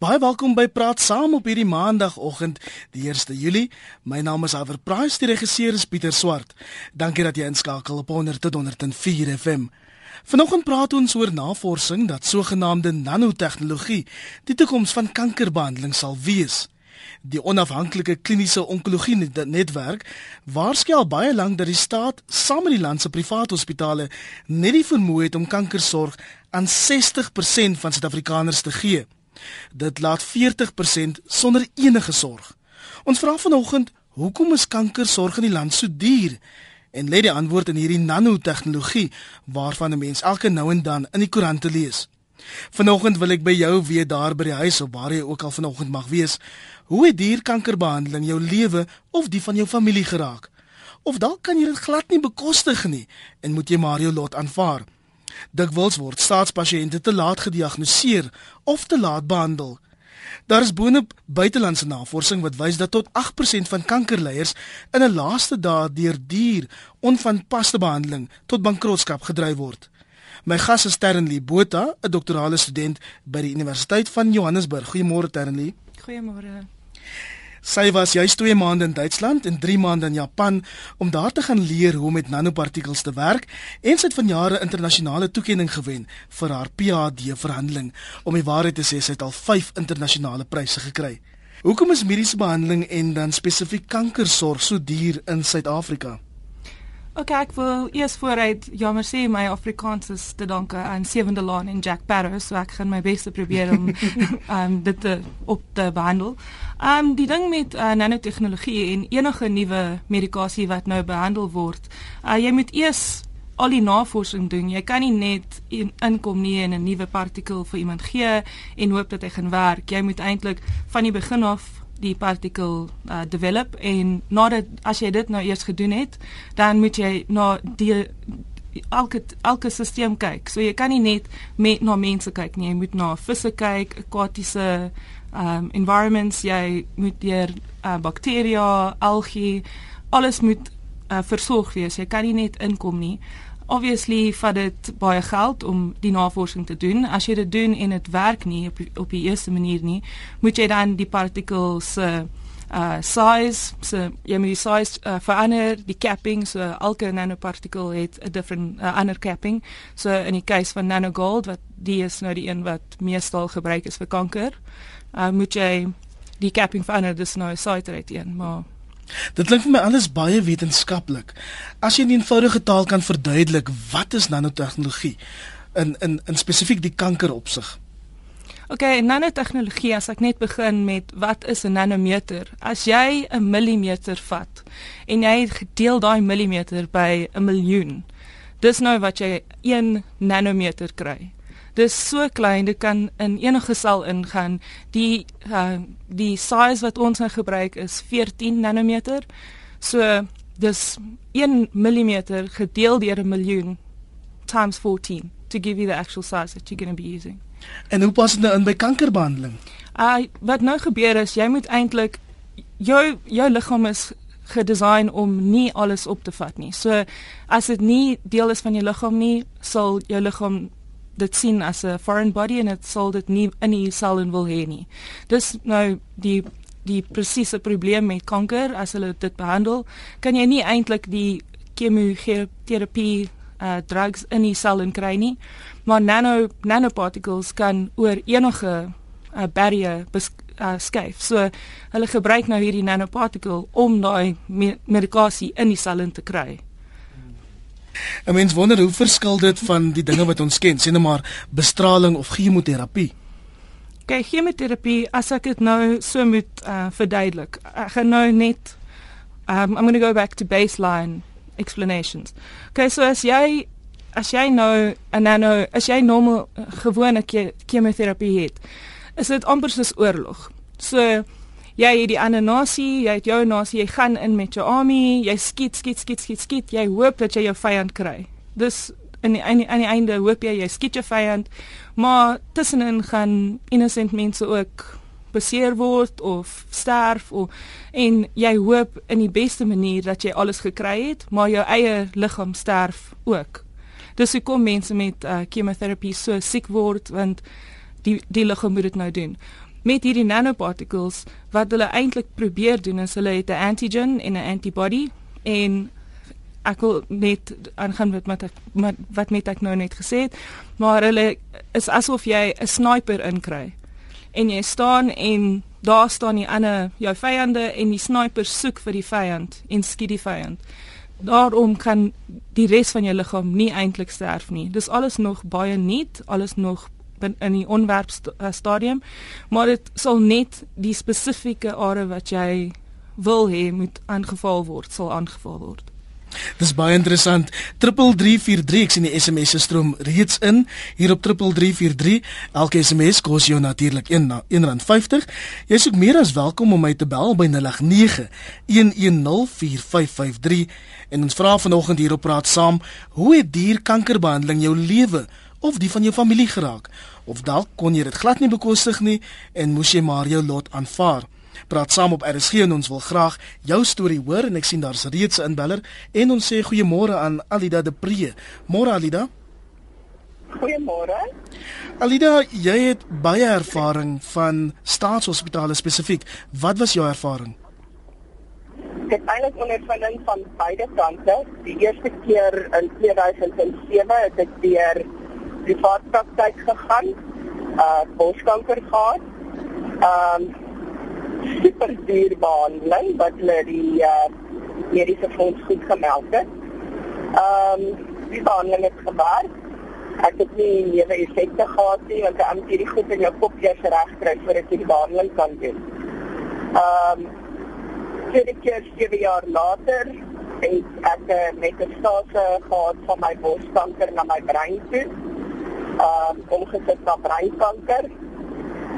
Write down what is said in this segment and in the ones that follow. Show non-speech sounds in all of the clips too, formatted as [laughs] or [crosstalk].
Baie welkom by Praat Saam op hierdie maandagooggend, die 1 Julie. My naam is Aver Price, die regisseur is Pieter Swart. Dankie dat jy inskakel op 100.104 FM. Vanoggend praat ons oor navorsing dat sogenaamde nanotegnologie die toekoms van kankerbehandeling sal wees. Die onafhanklike kliniese onkologie netwerk waarsku baie lank dat die staat saam met die land se private hospitale net die vermoë het om kankersorg aan 60% van Suid-Afrikaners te gee. Dit laat 40% sonder enige sorg. Ons vra vanoggend, hoekom is kankersorg in die land so duur? En lê die antwoord in hierdie nanotegnologie waarvan 'n mens elke nou en dan in die koerante lees. Vanoggend wil ek by jou weet daar by die huis of waar jy ook al vanoggend mag wees, hoe het dierkankerbehandeling jou lewe of die van jou familie geraak? Of dalk kan jy dit glad nie bekostig nie en moet jy maar jou lot aanvaar? Dikwels word staatspasiënte te laat gediagnoseer of te laat behandel. Daar is boonop buitelandse navorsing wat wys dat tot 8% van kankerleiers in 'n laaste dae deur duur onvanpaste behandeling tot bankrotskap gedryf word. My gas is Ternlie Botha, 'n doktorale student by die Universiteit van Johannesburg. Goeiemôre Ternlie. Goeiemôre. Sy was juis 2 maande in Duitsland en 3 maande in Japan om daar te gaan leer hoe om met nanopartikels te werk en sy het van jare internasionale toekenning gewen vir haar PhD verhandeling. Om die waarheid te sê, sy het al 5 internasionale pryse gekry. Hoekom is mediese behandeling en dan spesifiek kankersorg so duur in Suid-Afrika? Ok, ek wil eers vooruit jammer sê my Afrikaans is te danke aan Sewende Laan en Jack Barrow, so ek gaan my bes te probeer om [laughs] um dit te op te behandel. Um die ding met uh, nanotegnologie en enige nuwe medikasie wat nou behandel word, uh, jy moet eers al die navorsing doen. Jy kan nie net in, inkom nie en 'n nuwe partikel vir iemand gee en hoop dat hy gaan werk. Jy moet eintlik van die begin af die partikel uh, develop en nadat as jy dit nou eers gedoen het, dan moet jy na die elke elke stelsel kyk. So jy kan nie net met na mense kyk nie, jy moet na visse kyk, akwatiese um environments, jy moet deur uh, bakterieë, algie, alles moet uh, versorg wees. Jy kan nie net inkom nie obviously vat dit baie geld om die navorsing te doen. As jy dit doen en dit werk nie op op die eerste manier nie, moet jy dan die particles uh, uh size so jy moet die size uh, verander die capping so elke nanopartikel het 'n different uh, ander capping so in die case van nanogold wat die is nou die een wat meestal gebruik is vir kanker uh moet jy die capping verander dis nou 'n citrate een maar Dit klink vir my alles baie wetenskaplik. As jy in eenvoudige taal kan verduidelik wat is nanotegnologie in in in spesifiek die kanker opsig. OK, nanotegnologie as ek net begin met wat is 'n nanometer? As jy 'n millimeter vat en jy gedeel daai millimeter by 'n miljoen, dis nou wat jy 1 nanometer kry. Dis so klein, dit kan in enige sel ingaan. Die uh, die size wat ons nou gebruik is 14 nanometer. So dis 1 mm gedeel deur 'n miljoen times 14 to give you the actual size that you're going to be using. En hoe pas dit nou in by kankerbehandeling? Uh wat nou gebeur is jy moet eintlik jou jou liggaam is gedesign om nie alles op te vat nie. So as dit nie deel is van jou liggaam nie, sal jou liggaam dit sien as 'n foreign body en dit sal dit nie in die sel in wil hê nie. Dis nou die die presiese probleem met kanker as hulle dit behandel, kan jy nie eintlik die chemoterapie uh drugs in die sel in kry nie. Maar nano nanoparticles kan oor enige uh, barrier uh, skuif. So hulle gebruik nou hierdie nanoparticle om daai me medikasie in die sel in te kry. 'n Mens wonder hoe verskil dit van die dinge wat ons ken, sien nou maar bestraling of chemoterapie. Kyk, chemoterapie, as ek dit nou so moet uh, verduidelik. Ek gaan nou net um, I'm going to go back to baseline explanations. Okay, so as jy as jy nou 'n nano as jy normaal gewone chemoterapie het, is dit amper soos oorlog. So jy het die ander nasie, jy het jou nasie, jy gaan in met jou army, jy skiet, skiet, skiet, skiet, skiet, jy hoop dat jy jou vyand kry. Dus in die, aan die, aan die einde hoop jy jy skiet jou vyand, maar tussenin gaan innocent mense ook beseer word of sterf of en jy hoop in die beste manier dat jy alles gekry het, maar jou eie liggaam sterf ook. Dus hoe kom mense met uh, chemoterapie so siek word want die die liggaam moet dit nou doen. Met hierdie nanoparticles wat hulle eintlik probeer doen is hulle het 'n antigen en 'n antibody en ek wil net aangaan met wat ek met, wat met ek nou net gesê het maar hulle is asof jy 'n sniper inkry. En jy staan en daar staan die ander jou vyande en die sniper soek vir die vyand en skiet die vyand daarom kan die res van jou liggaam nie eintlik sterf nie. Dis alles nog baie nuut alles nog in die onwerp uh, stadium maar dit sal net die spesifieke are wat jy wil hê moet aangeval word sal aangeval word Dis baie interessant. 3343 ek sien die SMS se stroom reeds in hier op 3343. Elke SMS kos jou natuurlik R1.50. Jy is ook meer as welkom om my te bel by 089 1104553 en ons vra vanoggend hier op praat saam, hoe het dierkankerbehandeling jou lewe of die van jou familie geraak of dalk kon jy dit glad nie bekostig nie en moes jy maar jou lot aanvaar. Praat saam op RSG en ons wil graag jou storie hoor en ek sien daar's reeds 'n inbeller en ons sê goeiemôre aan Alida de Pre. Môre Alida. Goeiemôre. Alida, jy het baie ervaring van staatshospitale spesifiek. Wat was jou ervaring? Ek het eintlik ondervinding van beide kante. Die eerste keer in 2007 het ek deur privaat praktyk gegaan, uh borskanker gehad. Um super duur behandeling wat hulle die uh mediese fonds goed gemeld het. Um die behandeling het gewerk. Ek het nie newe effekte gehad nie want ek moet hierdie goed in jou kop eers reg kry voordat jy die behandeling kan doen. Um tweede keer 7 jaar later het ek uh, 'n stase gehad van my borskanker na my brein toe um, omgesit na breinkanker.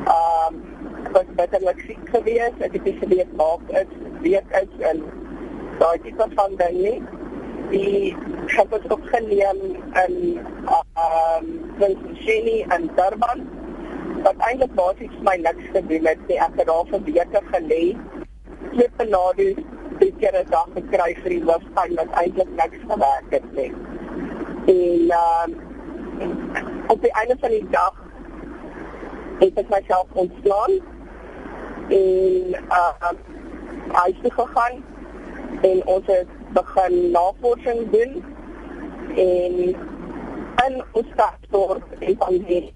Ehm um, was bitterlik siek geweest. Ek het geweet maak is weet is en daai tipe van ding nie. Die het het opgeneem in ehm um, Sydney en Durban. Wat eintlik basies my niks gedoen het nie. Ek het daar vir weke gelê. Twee penades drie keer 'n dag gekry vir die hoofpyn wat eintlik niks gewerk het nie. En ehm um, op die einde van die dag het ek myself ontslaan en uh huis toe gegaan en ons het begin navorsing doen en in ons stadstort en van die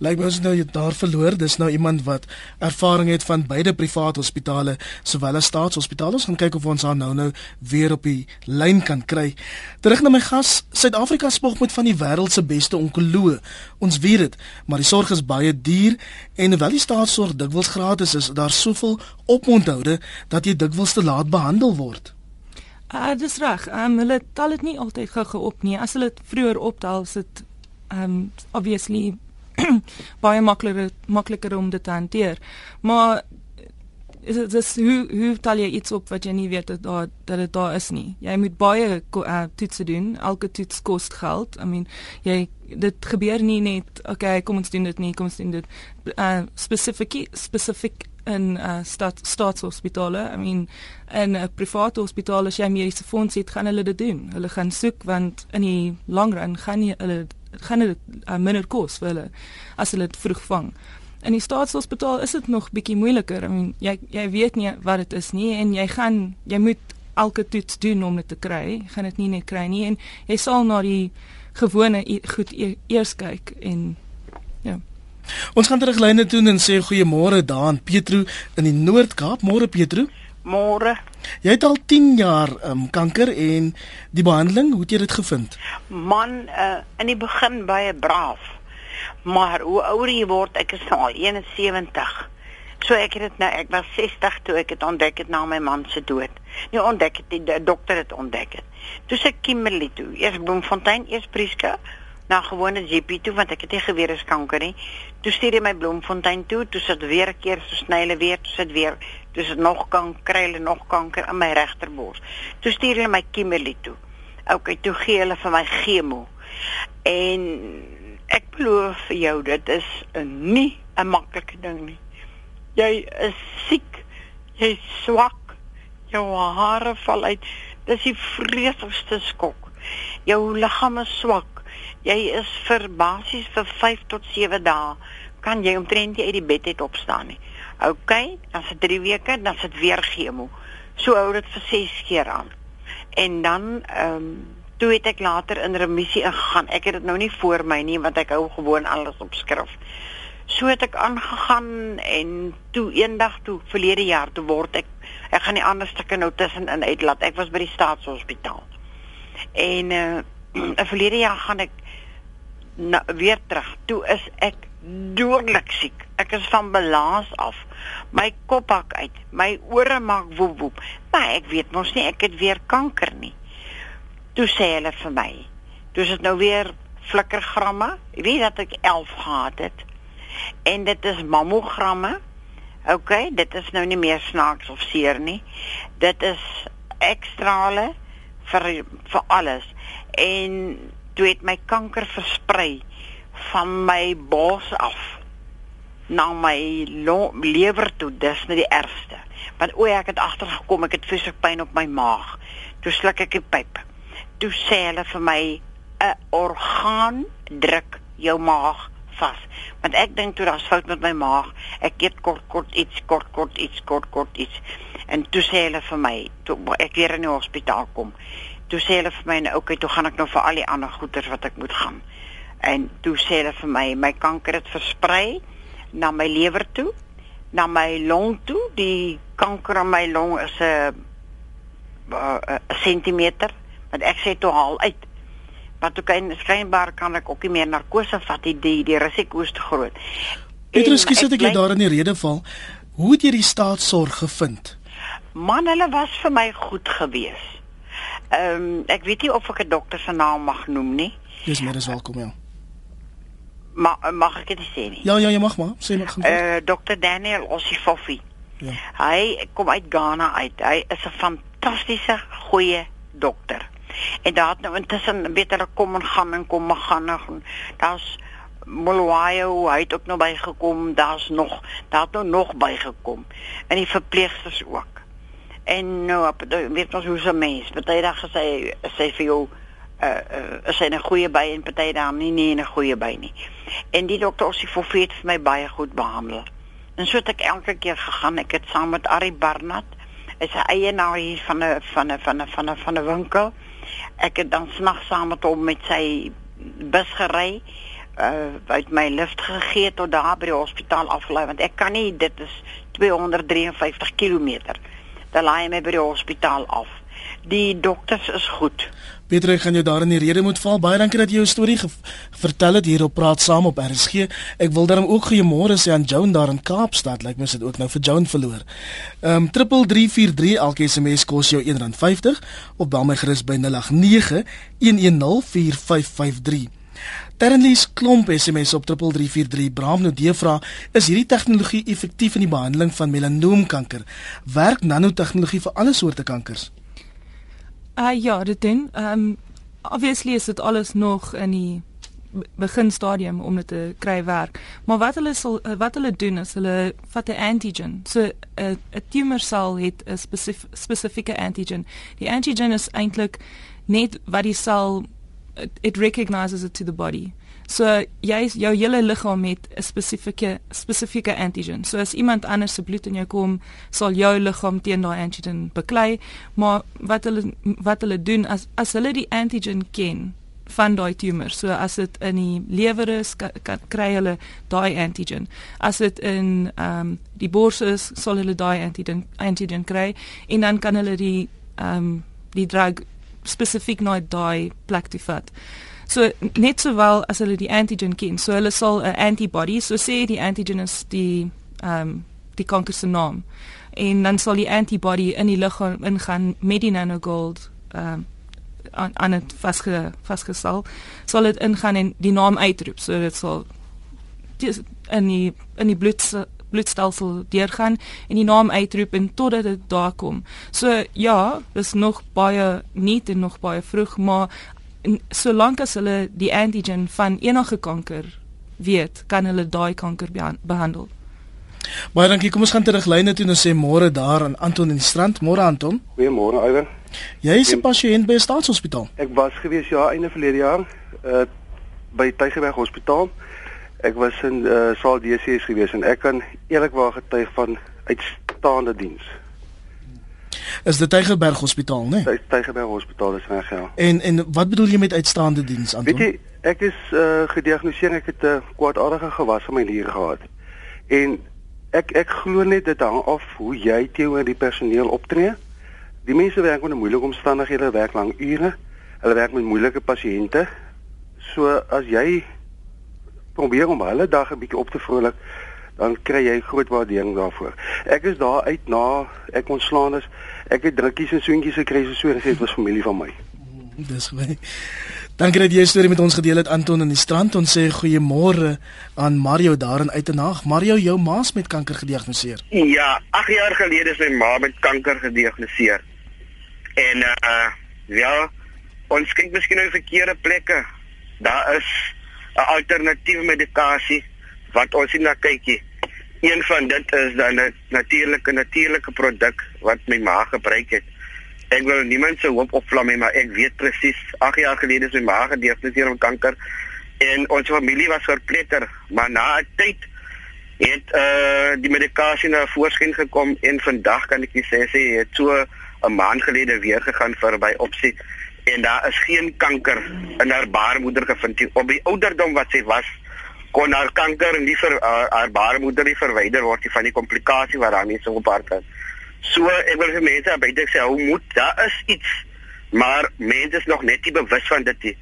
Lyk my ons nou jy daar verloor. Dis nou iemand wat ervaring het van beide private hospitale sowel as staatshospitale. Ons gaan kyk of ons haar nou nou weer op die lyn kan kry. Terug na my gas. Suid-Afrika spog met van die wêreld se beste onkoloë. Ons weet dit, maar die sorg is baie duur en hoewel die staatssorg dikwels gratis is, daar soveel oponthoude dat jy dikwels te laat behandel word. Ah, uh, dis reg. Ehm um, hulle tel dit nie altyd gou-gou op nie. As hulle dit vroeër optel, is dit ehm um, obviously [clears throat] baie makliker makliker om dit te hanteer. Maar is dit is hoe hoe tel jy iets op wat jy nie weet dat daar dat dit daar is nie. Jy moet baie uh, toetse doen. Elke toets kos geld. I mean, jy dit gebeur nie net okay, kom ons doen dit nie, kom ons doen dit uh spesifiek spesifiek in uh staat staatshospitale. I mean, in 'n private hospitaal as jy mediese fonds het, gaan hulle dit doen. Hulle gaan soek want in die lang run gaan jy hulle gaan dit uh, minder kos vir hulle as hulle dit vroeg vang. In die staatshospitaal is dit nog bietjie moeiliker. I mean, jy jy weet nie wat dit is nie en jy gaan jy moet elke toets doen om dit te kry. Jy gaan dit nie net kry nie en jy sal na die gewone goed e eers kyk en ja. Ons gaan teruglyne toe en sê goeiemôre daan Petro in die Noord-Kaap. Môre Petro. Môre. Jy het al 10 jaar um, kanker en die behandeling, hoe het jy dit gevind? Man, uh, in die begin baie braaf. Maar hoe ouer jy word, ek is al 71. So ek het dit nou, ek was 60 toe ek dit ontdek het na my man se dood. Nie ontdek het die, die dokter het ontdek het. Toe se Kimberley toe, eers Bloemfontein, eers Prieska, na gewone GP toe want ek het nie geweet is kanker nie. Toe stuur hy my Bloemfontein toe, toe sit weer 'n keer so snyle weer, toe sit weer dis nog kan kry hulle nog kanker in my regterbors. Toe stuur hulle my Kimberley toe. OK, toe gee hulle vir my chemo. En ek belowe vir jou dit is 'n nie 'n maklike ding nie. Jy is siek. Jy's swak. Jou hare val uit. Dis die vreesigste skok. Jou liggaam is swak. Jy is vir basies vir 5 tot 7 dae kan jy omtrent nie uit die bed uit opstaan nie. OK, dan se 3 weke, dan sit weer chemo. So hou dit vir 6 keer aan. En dan ehm um, toe het ek later in remissie ingegaan. Ek het dit nou nie voor my nie want ek hou gewoon alles op skrif. So het ek aangegaan en toe eendag toe verlede jaar toe word ek ek gaan die ander stukke nou tussenin uitlaat. Ek was by die staatshospitaal. En uh [clears throat] in verlede jaar gaan ek na, weer terug. Toe is ek dodelik siek. Ek is van balans af. My kop hak uit. My ore maak woep woep. Maar ek weet mos nie ek het weer kanker nie. Toe sê hulle vir my. Toe is dit nou weer flikkergramme. Jy weet dat ek 11 gehad het. En dit is mammogramme. OK, dit is nou nie meer snaaks of seer nie. Dit is ekstrale vir vir alles. En toe het my kanker versprei van my bors af na my lewer toe. Dis net die ergste. Want o, ek het agtergekom, ek het vreeslik pyn op my maag. Toe sluk ek 'n pyp. Toe sê hulle vir my 'n orgaan druk jou maag vas. Want ek dink toe daar's fout met my maag. Ek eet kort kort iets, kort kort iets, kort kort iets. En toe sê hulle vir my, toe ek weer in die hospitaal kom. Toe sê hulle vir my, nou, "Oké, toe gaan ek nou vir al die ander goeters wat ek moet gaan." En toe sê hulle vir my, "My kanker het versprei na my lewer toe, na my long toe. Die kanker in my long is 'n 'n sentimeter, want ek sê toe haal uit." wat ook en skynbaar kan ek ook nie meer narkose vat die die, die risiko is te groot. Petrus, skiet ek jy daar in die rede val. Hoe het jy die staatsorg gevind? Man, hulle was vir my goed gewees. Ehm um, ek weet nie of ek 'n dokter se naam mag noem nie. Dis meer as welkom ja. Ma mag ek dit sê nie? Ja ja, jy mag maar. Sê maar gaan. Eh uh, Dr Daniel Osifofi. Ja. Hy kom uit Ghana uit. Hy is 'n fantastiese goeie dokter. En daar het nou intussen hulle kom en gaan en kom en gaan en daar's Molwayo, hy het ook nog bygekom, daar's nog, daar het nou nog bygekom. En die verpleegsters ook. En nou, weet ons hoe se mens, party dag gesê sê vir jou uh uh is hy 'n goeie by en party dan nie nie 'n goeie by nie. En die dokter ons het vir my baie goed behandel. En so het ek elke keer gegaan. Ek het saam met Ari Barnard, is 'n eienaar hier van 'n van 'n van 'n van 'n van 'n winkel ek het dan snags saam met hom met sy bus gery uh uit my lift gegee tot daar by die hospitaal afgelei want ek kan nie dit is 253 km. Dan laai my by die hospitaal af. Die dokters is goed. Pieter, ek gaan jou daar in die rede moet val. Baie dankie dat jy jou storie vertel het hier op Praat Saam op RSG. Ek wil daarom ook goeiemôre sê aan Joan daar in Kaapstad. Lyk my sit ook nou vir Joan verloor. Ehm um, 3343 elke SMS kos jou R1.50 of bel my gerus by 089 1104553. Ternlies klomp SMS op 3343 Bram die vra is hierdie tegnologie effektief in die behandeling van melanoomkanker? Werk nanotegnologie vir alle soorte kankers? Uh ja, dit doen. Ehm um, obviously is dit alles nog in die begin stadium om dit te kry werk. Maar wat hulle sal uh, wat hulle doen is hulle vat 'n antigen. So 'n uh, 'n tumoorsel het 'n spesif spesifieke antigen. Die antigen is eintlik net wat die sel it, it recognizes it to the body. So jy jou hele liggaam het 'n spesifieke spesifieke antigen. So as iemand anders se bloed in jou kom, sal jou liggaam teen daai antigen beklei, maar wat hulle wat hulle doen as as hulle die antigen ken van daai tumor. So as dit in die lewer is, kan kry hulle daai antigen. As dit in ehm um, die bors is, sal hulle daai antigen antigen kry en dan kan hulle die ehm um, die drug spesifiek na daai plek toe vat. So net sowel as hulle die antigen ken, so hulle sal 'n antibody, so sê die antigen is die ehm um, die kanker se naam. En dan sal die antibody in die liggaam ingaan met die nanogold ehm um, aan aan dit vasge vasgesal. Sal dit ingaan en die naam uitroep. So dit sal dis in die in die bloed bloedstelsel deurgaan en die naam uitroep en totdat dit daar kom. So ja, dis nog baie nie en nog baie vroeg, maar solank as hulle die antigen van enige kanker weet, kan hulle daai kanker behandel. Baie dankie. Kom ons gaan terug lyne toe en sê môre daar aan Anton in die strand. Môre Anton. Goeiemôre Iwer. Jy is 'n pasiënt by 'n staatshospitaal. Ek was gewees ja einde verlede jaar uh by Tygerberg Hospitaal Ek was in uh, Saal DCS gewees en ek kan eerlikwaar getuig van uitstaande diens. Is dit Tygerberg Hospitaal, né? Nee? Tygerberg Hospitaal is reg, ja. En en wat bedoel jy met uitstaande diens, Anton? Weet jy, ek is uh, gediagnoseer ek het 'n uh, kwaadaardige gewas in my nier gehad. En ek ek glo net dit hang af hoe jy teenoor die personeel optree. Die mense werk onder moeilike omstandighede, werk lang ure. Hulle werk met moeilike pasiënte. So as jy probeer om hulle dag 'n bietjie op te vrolik, dan kry jy groot waardering daarvoor. Ek is daar uit na ek ontslaan is. Ek het drukkies en soentjies gekry so so gesê dit was familie van my. Dis baie. Dankie dat jy 'n storie met ons gedeel het Anton in die strand. Ons sê goeiemôre aan Mario daar in Uitenaag. Mario, jou ma's met kanker gediagnoseer. Ja, 8 jaar gelede is my ma met kanker gediagnoseer. En uh ja, ons kyk miskien na verkeerde plekke. Daar is 'n alternatiewe medikasie wat ons nie na kykie. Een van dit is dan 'n natuurlike natuurlike produk wat my ma gebruik het. Ek wil niemand se hoop opvlam nie, maar ek weet presies 8 jaar gelede is my ma gediagnoseer met kanker en ons familie was verpletter, maar na 'n tyd het uh die medikasie na voorskyn gekom en vandag kan ek sê sy het so 'n maand gelede weer gegaan vir by opsie en daar is geen kanker in haar baarmoeder gevind nie. Op die ouderdom wat sy was, kon haar kanker nie vir uh, haar baarmoeder nie verwyder word van die komplikasie wat daarmee sou gepaard gaan. So ek wil vir mense buite sê hoe moet daar is iets maar mense is nog net nie bewus van dit nie.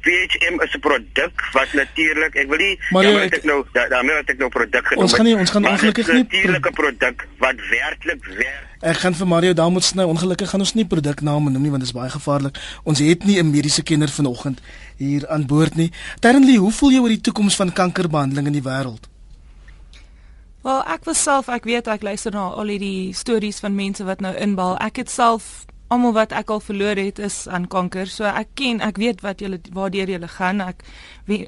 PHM is 'n produk wat natuurlik, ek wil nie maar ja, ek nou daarmee wat ek nou produk genoem. Ons gaan nie ons gaan ongelukkig nie natuurlike produk wat werklik werk. Ek gaan vir Mario daar moet sny. Ongelukkig gaan ons nie produkname noem nie want dit is baie gevaarlik. Ons het nie 'n mediese kenner vanoggend hier aan boord nie. Ternlie, hoe voel jy oor die toekoms van kankerbehandeling in die wêreld? Wel, ek was self, ek weet ek luister na al hierdie stories van mense wat nou inbal. Ek het self almal wat ek al verloor het is aan kanker. So ek ken, ek weet wat julle waardeur julle gaan. Ek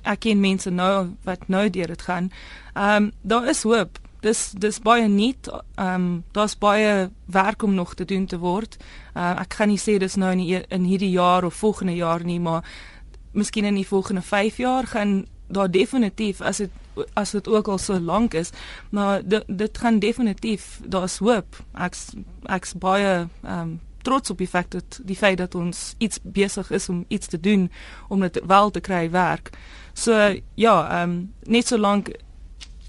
ek ken mense nou wat nou deur dit gaan. Ehm um, daar is hoop. Dis dis baie nuut. Ehm um, daar's baie werk om nog te doen te word. Uh, ek kan nie sê dis nou in die, in hierdie jaar of volgende jaar nie, maar miskien in die volgende 5 jaar gaan daar definitief as dit as dit ook al so lank is, maar dit dit gaan definitief daar's hoop. Ek's ek's baie ehm um, trots op die feit dat die feit dat ons iets besig is om iets te doen om dit wel te kry werk. So ja, ehm um, net so lank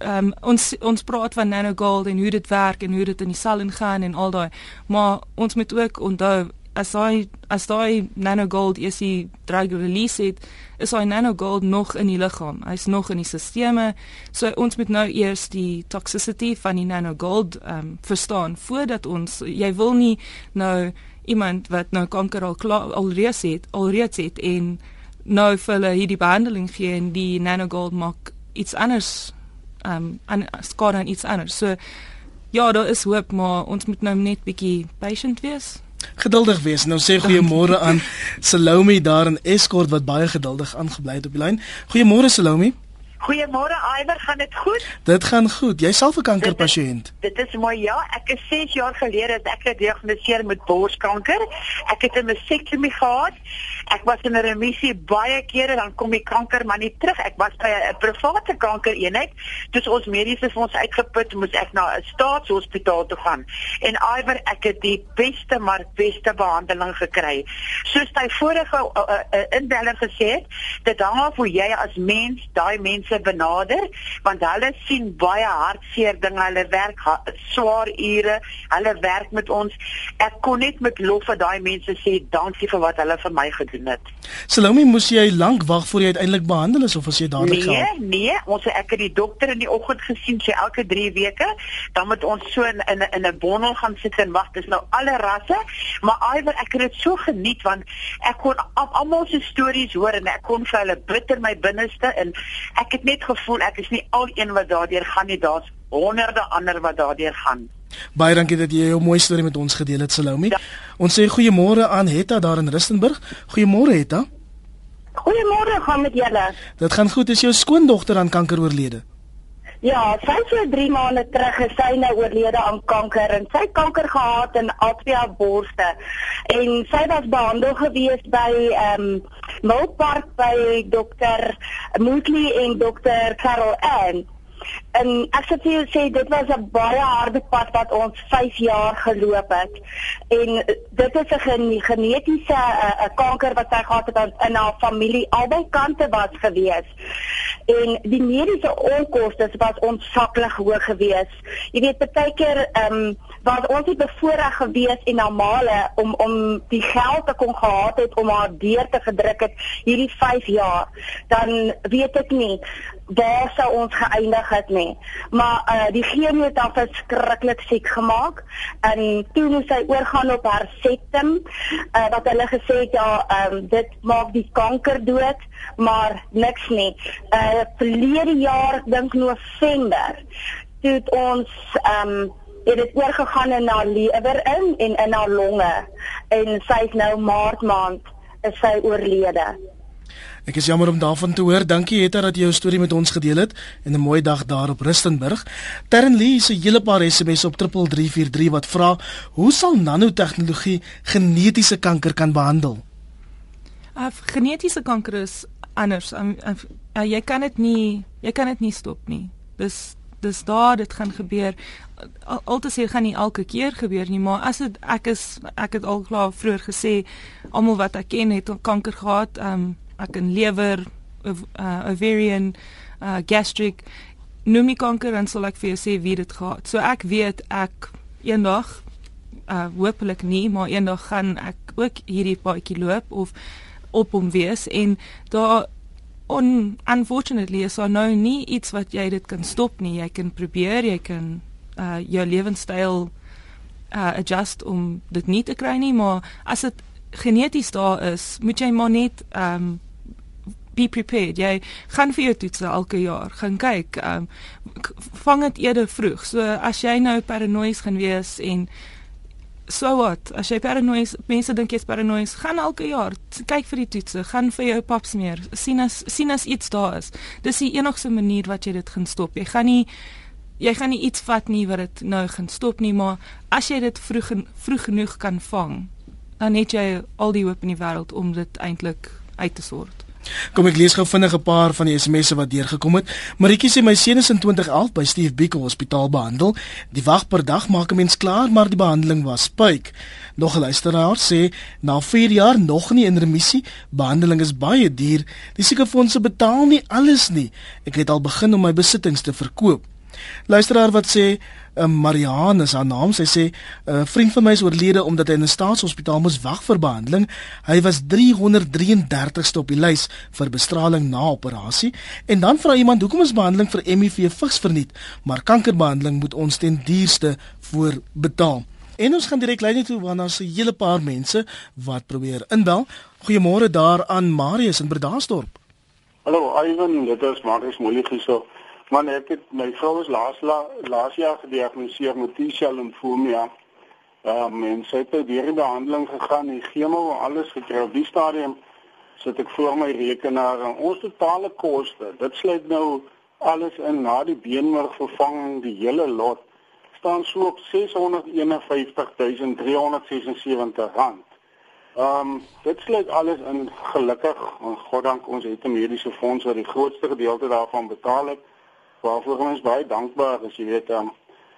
um, ons ons praat van nanogold en hoe dit werk en hoe dit in die sel ingaan en al daai, maar ons moet ook onthou as hy as daai nanogold is die drug release het is hy nanogold nog in die liggaam. Hy's nog in die sisteme. So ons moet nou eers die toxicity van die nanogold um, verstaan voordat ons jy wil nie nou iemand wat nou kanker al klaar al reeds het al reeds het en nou vir hulle hierdie behandeling gee en die nanogold maak iets anders um en skade aan iets anders so ja daar is hoop maar ons moet nou net bietjie patient wees geduldig wees. Nou sê goeiemôre aan Salome daar in Escort wat baie geduldig aangebly het op die lyn. Goeiemôre Salome. Goeiemôre Iwer, gaan dit goed? Dit gaan goed. Jy self 'n kankerpasiënt. Dit, dit is mooi ja, ek is 6 jaar gelede het ek gediagnoseer met borskanker. Ek het 'n masektomie gehad. Ek was in 'n remissie baie kere dan kom die kanker maar nie terug. Ek was by 'n private kankereenheid. Dis ons mediese fonds uitgeput, moes ek na 'n staatshospitaal toe gaan. En Iwer, ek het die beste maar beste behandeling gekry. Soos hy vorige uh, uh, uh, inbeller gesê het, dit hang af hoe jy as mens daai mense mense benader want hulle sien baie hartseer dinge hulle werk swaar ure hulle werk met ons. Ek kon net met lof vir daai mense sê dankie vir wat hulle vir my gedoen het. Salome moes jy lank wag voor jy uiteindelik behandel is of as jy dadelik nee, gaan Nee nee ons ek het die dokter in die oggend gesien sê elke 3 weke. Dan moet ons so in in, in 'n bondel gaan sit en wag dis nou alle rasse. Maar iwer ek het dit so geniet want ek kon almal se stories hoor en ek kon vir hulle bid in my binneste en ek het het net gevoel ek is nie al een wat daardeur gaan nie, daar's honderde ander wat daardeur gaan. Baie dankie dat jy jou mooi storie met ons gedeel het, Salome. Ja. Ons sê goeiemôre aan Hetta daar in Rustenburg. Goeiemôre Hetta. Goeiemôre, gaan met julle? Dit gaan goed. Is jou skoondogter aan kanker oorlede? Ja, sy het so 3 maande terug gesy nou oorlede aan kanker en sy kanker gehad in albei borste. En sy was behandel gewees by ehm um, Milpark by dokter Mootley en dokter Carol Ann. En ek sê jou sê dit was 'n baie harde pad wat ons 5 jaar geloop het. En dit is 'n gen genetiese 'n kanker wat sy gehad het in haar familie albei kante was gewees. En die mediese onkoste was ontsaglik hoog geweest. Jy weet baie keer ehm um, was ons nie bevoorreg gewees en normale om om die geld te kon gehad het om haar deur te gedruk het hierdie 5 jaar. Dan weet ek nie waar sou ons geëindig het nie. Maar uh die chemie het haar verskriklik siek gemaak en toe moes sy oorgaan op haar septum uh wat hulle gesê het ja, um, dit maak die kanker dood, maar niks nie. Uh verlede jaar dink November toe ons um het dit oorgegaan in haar lewer in en in haar longe en sy is nou maart maand is sy oorlede. Ek is jammer om daarvan te hoor. Dankie Hetta dat jy jou storie met ons gedeel het en 'n mooi dag daar op Rustenburg. Terren Lee se hele paar SMS op 3343 wat vra: "Hoe sal nanotegnologie genetiese kanker kan behandel?" Af uh, genetiese kanker is anders. Um, uh, jy kan dit nie jy kan dit nie stop nie. Dis dis daar dit gaan gebeur. Al, al te sê gaan nie elke keer gebeur nie, maar as dit ek is ek het al klaar vroeër gesê almal wat ek ken het kanker gehad. Um ek in lewer of uh, ovarian uh, gastric noem nie kanker en sal ek vir jou sê wie dit gehad. So ek weet ek eendag uh hopelik nie, maar eendag gaan ek ook hierdie paadjie loop of op hom wees en daar on unfortunately is daar nou nie iets wat jy dit kan stop nie. Jy kan probeer, jy kan uh jou lewenstyl uh adjust om dit nie te kry nie, maar as dit geneties daar is, moet jy maar net um be prepared. Jy gaan vir jou toetse elke jaar. Gaan kyk. Um vang dit eerder vroeg. So as jy nou paranoïes gaan wees en so wat, as jy paranoïes, mense dink jy's paranoïes, gaan elke jaar kyk vir die toetse, gaan vir jou pap smeer. sien as sien as iets daar is. Dis die enigste manier wat jy dit gaan stop. Jy gaan nie jy gaan nie iets vat nie wat dit nou gaan stop nie, maar as jy dit vroeg vroeg genoeg kan vang, dan het jy al die hoop in die wêreld om dit eintlik uit te sort. Kom ek lees gou vinnig 'n paar van die SMS'e wat deurgekom het. Maritjie sê my seun is in 2011 by Steve Biko Hospitaal behandel. Die wag per dag maak 'n mens klaar, maar die behandeling was puik. Nog 'n luisteraar sê na 4 jaar nog nie in remissie. Behandeling is baie duur. Die siekefondse betaal nie alles nie. Ek het al begin om my besittings te verkoop. Luisteraar wat sê uh, Marianne is haar naam. Sy sê 'n uh, vriend van my is oorlede omdat hy in 'n staatshospitaal moes wag vir behandeling. Hy was 333ste op die lys vir bestraling na operasie. En dan vra iemand, "Hoekom is behandeling vir HIV vigs verniet, maar kankerbehandeling moet ons ten duurste voor betaal?" En ons gaan direk lyn toe want daar's 'n hele paar mense wat probeer inbel. Goeiemôre daar aan Marius in Bredasdorp. Hallo Ivan, dit is Marius Molie hierso. Man, ek het my vrou is laas la, laas jaar gediagnoseer met T-cell limfoma. Ehm um, en sy het deur die behandeling gegaan, die chemo en alles gekry. Op die stadium sit ek voor my rekenaar en ons totale koste, dit sluit nou alles in na die beenmerg vervanging, die hele lot staan so op 651376 rand. Ehm um, dit sluit alles in gelukkig en goddank ons het 'n mediese fonds wat die grootste gedeelte daarvan betaal het waarvoor ons baie dankbaar is, jy weet, um,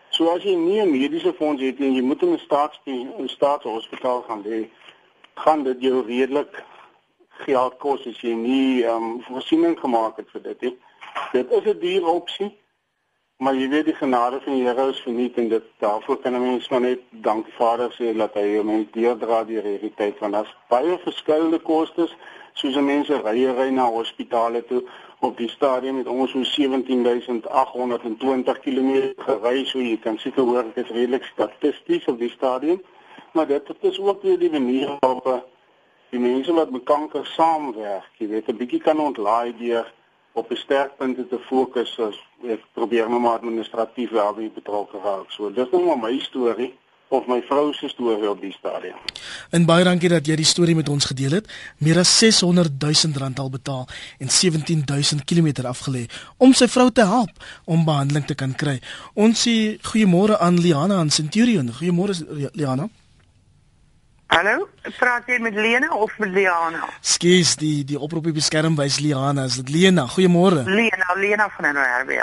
so as jy nie 'n mediese fonds het en jy moet in 'n staats in staatshospitaal gaan lê, gaan dit jou redelik geld kos as jy nie um, voorsiening gemaak het vir dit nie. Dit is 'n duur opsie, maar jy weet die genade van die Here is verniet en dit daarvoor kan 'n mens maar net dank Vader sê dat hy jou mens deurdra die realiteit van as baie verskillende kostes soos mense ry ry na hospitale toe op die stadium het ons so 17820 km gery so jy kan seker hoor dit is redelik statisties op die stadium maar dit dit is ook weer die manier waarop eh, die mense wat met kanker saamwerk jy weet 'n bietjie kan ontlaai deur op 'n sterkpunte te fokus as ek probeer nou maar administratief by betrokke raak. So dis nou maar my storie of my vrou se storie op die stadium. En baie dankie dat jy die storie met ons gedeel het. Meer as 600 000 rand al betaal en 17 000 km afgelê om sy vrou te help om behandeling te kan kry. Ons sê goeiemôre aan Liana aan Centurion. Goeiemôre Liana. Hallo, praat jy met Lena of met Liana? Skus, die die oproep op die skerm wys Liana, is dit Lena? Goeiemôre. Lena, Lena van NRW.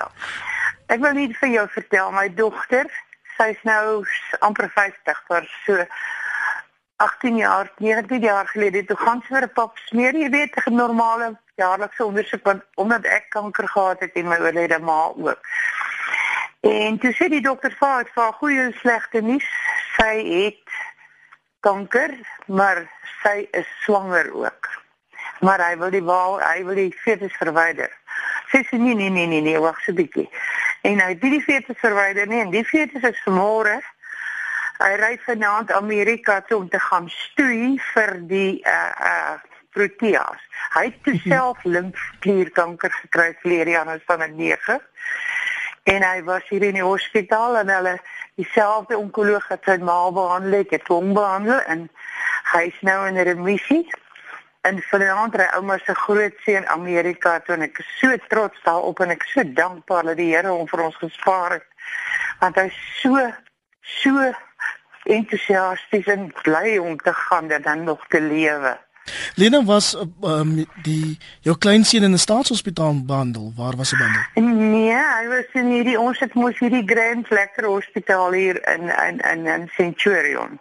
Ek wil net vir jou vertel, my dogter, sy's nou amper 50, maar so 18 jaar, 19 jaar gelede toe gaan sy vir 'n pap smeer, jy weet, 'n normale jaarlikse ondersoek want omdat ek kanker gehad het en my oorlede ma ook. En toe sê die dokter vir haar, "Vir goeie en slegte nuus, sy het kanker, maar sy is swanger ook." Maar hy wil die waal, hy wil die fetus verwyder. Sy sê nee nee nee nee, nee wag 'n bietjie. En hy het die fetus verwyder nie en die fetus is vanmôre hy ry vanaand Amerika toe om te gaan stoei vir die uh uh proteas. Hy het mhm. self limfklierkanker gekry vleer jaar van 'n 9 en hy was hier in die hospitaal en hulle dieselfde onkoloog het sy ma behandel, ek het hom behandel en hy is nou in remissie. En vanaand ry ouma se groot seun Amerika toe en ek is so trots daarop en ek is so dankbaar dat die Here hom vir ons gespaar het. Want hy so so entoesiasties en bly om te gaan en dan nog te lewe. Lena was um, die jou kleinseun in 'n staatshospitaal behandel. Waar was hy behandel? Nee, hy was in hierdie ons het mos hierdie Grand Lekker Hospitaal hier in in in, in Centurion.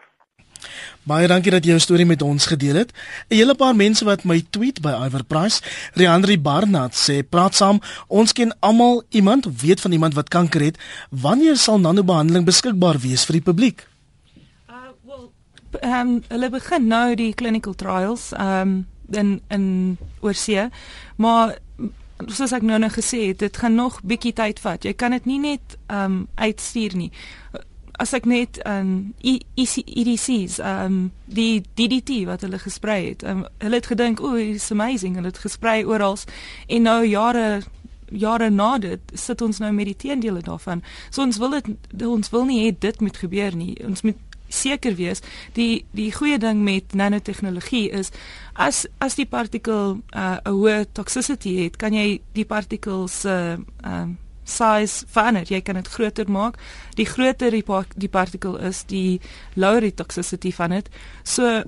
Baie dankie dat jy jou storie met ons gedeel het. 'n Hele paar mense wat my tweet by Iver Price, Riandri Barnard sê, "Praat saam, ons ken almal iemand of weet van iemand wat kanker het. Wanneer sal nanobehandeling beskikbaar wees vir die publiek?" ehm um, hulle begin nou die clinical trials ehm um, in in oorsee. Maar soos ek nou nou gesê het, dit gaan nog bietjie tyd vat. Jy kan dit nie net ehm um, uitstuur nie. As ek net aan um, EDC's ehm um, die DDT wat hulle gesprei het. Um, hulle het gedink, "O, it's amazing." Hulle het gesprei oral en nou jare jare na dit sit ons nou met die teendele daarvan. So ons wil dit ons wil nie hê dit moet gebeur nie. Ons moet seker wees die die goeie ding met nanotegnologie is as as die partikel uh, 'n uh, hoë toxicity het kan jy die partikels uh, um, size verander. Jy kan dit groter maak. Die groter die, par die partikel is die lower die toxicity van dit. So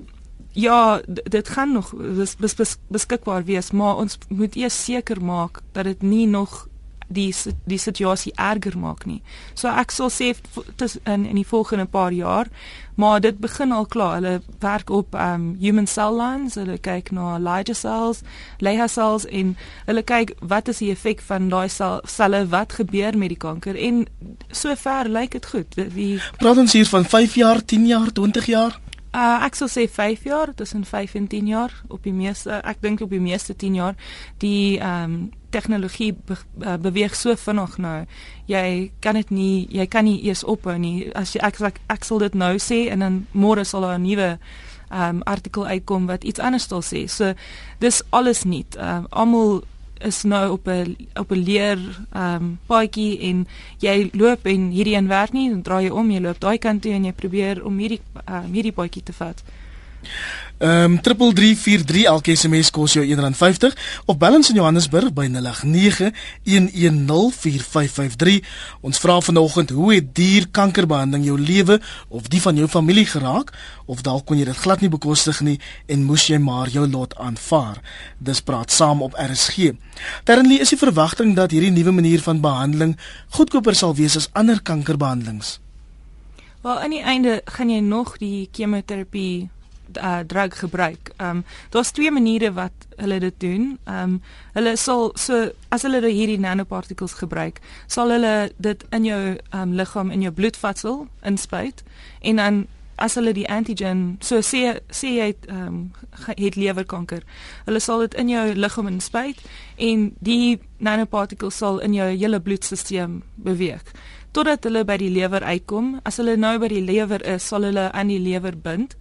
ja dit gaan nog bes, bes, bes, beskikbaar wees maar ons moet eers seker maak dat dit nie nog die die situasie erger maak nie. So ek sal sê tis in die volgende paar jaar, maar dit begin al klaar. Hulle werk op um human cell lines, hulle kyk na Elijah cells, Leha cells en hulle kyk wat is die effek van daai selle wat gebeur met die kanker en sover lyk dit goed. Die Praat ons hier van 5 jaar, 10 jaar, 20 jaar? Uh ek sou sê 5 jaar, tussen 5 en 10 jaar op die meeste ek dink op die meeste 10 jaar die ehm um, tegnologie be, uh, beweeg so vinnig nou. Jy kan dit nie jy kan nie eers ophou nie. As jy ek ek, ek sal dit nou sê en dan môre sal daar 'n nuwe ehm um, artikel uitkom wat iets anders sal sê. So dis alles nie. Ehm uh, almal is nou op 'n op 'n leer ehm um, paadjie en jy loop en hierdie een werk nie, dan draai jy om, jy loop daai kant toe en jy probeer om hierdie uh, hierdie paadjie te vat. Ehm um, 3343 elke SMS kos jou R1.50 of bel ons in Johannesburg by 0891104553. Ons vra vanoggend hoe het dierkankerbehandeling jou lewe of die van jou familie geraak of dalk kon jy dit glad nie bekostig nie en moes jy maar jou lot aanvaar. Dis praat saam op RSG. Terwyl is die verwagting dat hierdie nuwe manier van behandeling goedkoper sal wees as ander kankerbehandelings. Wel aan die einde gaan jy nog die chemoterapie uh, drug gebruik. Ehm um, daar's twee maniere wat hulle dit doen. Ehm um, hulle sal so as hulle hierdie nanoparticles gebruik, sal hulle dit in jou ehm um, liggaam in jou bloedvatsel inspuit en dan as hulle die antigen so sê sê jy het ehm um, het lewerkanker. Hulle sal dit in jou liggaam inspuit en die nanoparticles sal in jou hele bloedstelsel beweeg totdat hulle by die lewer uitkom. As hulle nou by die lewer is, sal hulle aan die lewer bind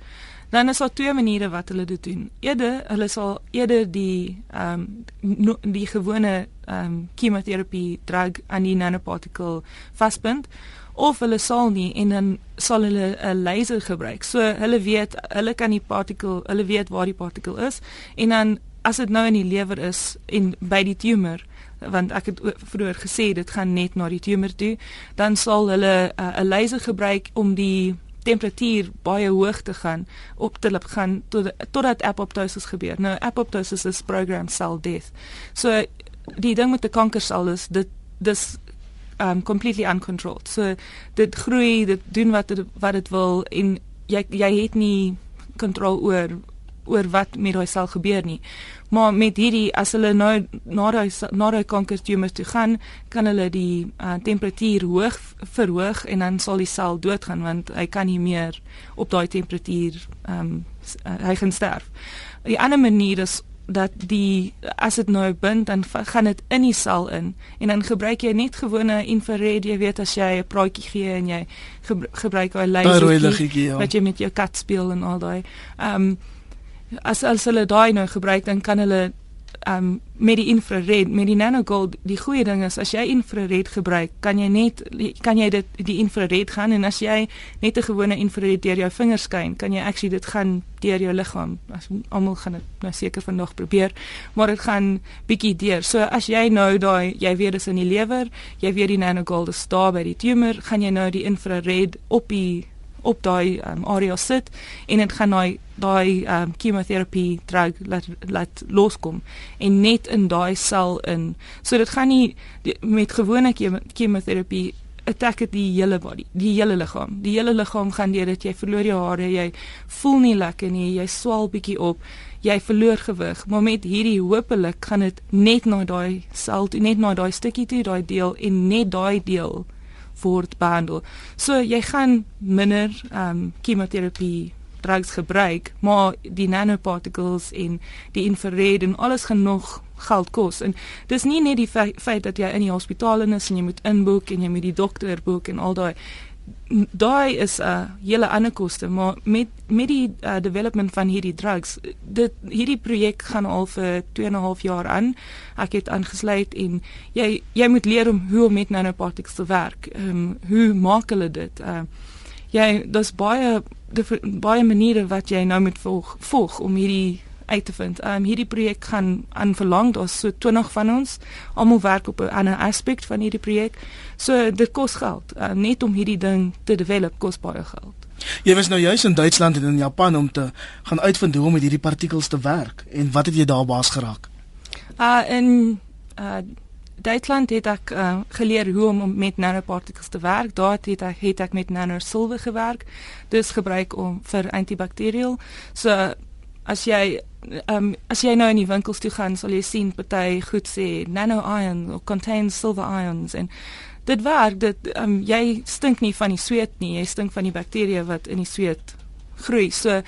dan is daar twee maniere wat hulle dit doen. Ede, hulle sal eerder die ehm um, no, die gewone ehm um, chemoterapie drug aan die nanoparticle vasbind of hulle sal nie en dan sal hulle 'n laser gebruik. So hulle weet hulle kan die particle, hulle weet waar die particle is en dan as dit nou in die lewer is en by die tumor want ek het vroeër gesê dit gaan net na die tumor toe, dan sal hulle 'n uh, laser gebruik om die temperatuur baie hoog te gaan op te loop gaan tot totdat apoptosis gebeur. Nou apoptosis is programmed cell death. So die ding met die kankersel is dit dis um completely uncontrolled. So dit groei, dit doen wat dit wat dit wil en jy jy het nie kontrole oor oor wat met daai sel gebeur nie. Maar met hierdie as hulle nou na daai na daai kankertumors toe gaan, kan hulle die uh, temperatuur hoog verhoog en dan sal die sel doodgaan want hy kan nie meer op daai temperatuur ehm um, uh, hy gaan sterf. Die ander manier is dat die as dit nou bind dan gaan dit in die sel in en dan gebruik jy net gewone infrared jy weet as jy 'n praatjie gee en jy gebruik daai laser ja. wat jy met jou kat speel en al daai ehm um, as as hulle daai nou gebruik dan kan hulle um met die infrared met die nanogold die goeie ding is as jy infrared gebruik kan jy net kan jy dit die infrared gaan en as jy net 'n gewone infrared deur jou vingers skyn kan jy actually dit gaan deur jou liggaam. As almal gaan dit nou seker vandag probeer maar dit gaan bietjie deur. So as jy nou daai jy weet dis in die lewer jy weet die nanogold is daar by die tumor gaan jy nou die infrared op die op daai um, area sit en dit gaan daai daai um, chemoterapie drug laat laat loskom en net in daai sel in. So dit gaan nie die, met gewone chemoterapie attack die hele body, die hele liggaam. Die hele liggaam gaan deur dit jy verloor jou hare, jy voel nie lekker nie, jy swal bietjie op, jy verloor gewig. Maar met hierdie hopelik gaan dit net na daai sel, net na daai stukkie toe, daai deel en net daai deel word behandel. So jy gaan minder ehm um, chemoterapie drugs gebruik, maar die nanoparticles en die infrared en alles nog geld kos. En dis nie net die feit dat jy in die hospitaal is en jy moet inboek en jy moet die dokter boek en al daai daai is 'n uh, hele ander koste maar met met die uh, development van hierdie drugs dit hierdie projek gaan al vir 2 en 'n half jaar aan. Ek het aangesluit en jy jy moet leer om hoe om met nanoparticles te werk. Um, hoe maak hulle dit? Uh, jy dis baie baie maniere wat jy nou moet volg volg om hierdie uit te vind. Ehm um, hierdie projek gaan aan verlang, daar's so 20 van ons. Almal werk op 'n ander aspek van hierdie projek. So dit kos geld. Uh, net om hierdie ding te develop kos baie geld. Jy was nou juis in Duitsland en in Japan om te gaan uitvind hoe om met hierdie partikels te werk en wat het jy daar baas geraak? Uh in uh Duitsland het ek uh, geleer hoe om met nanoparticles te werk. Daar het ek het ek met nanosilwer gewerk. Dis gebruik om vir antibakterieel. So as jy um, as jy nou in die winkels toe gaan, sal jy sien party goed sê nano ion or contains silver ions en dit werk dit um, jy stink nie van die sweet nie, jy stink van die bakterieë wat in die sweet groei. So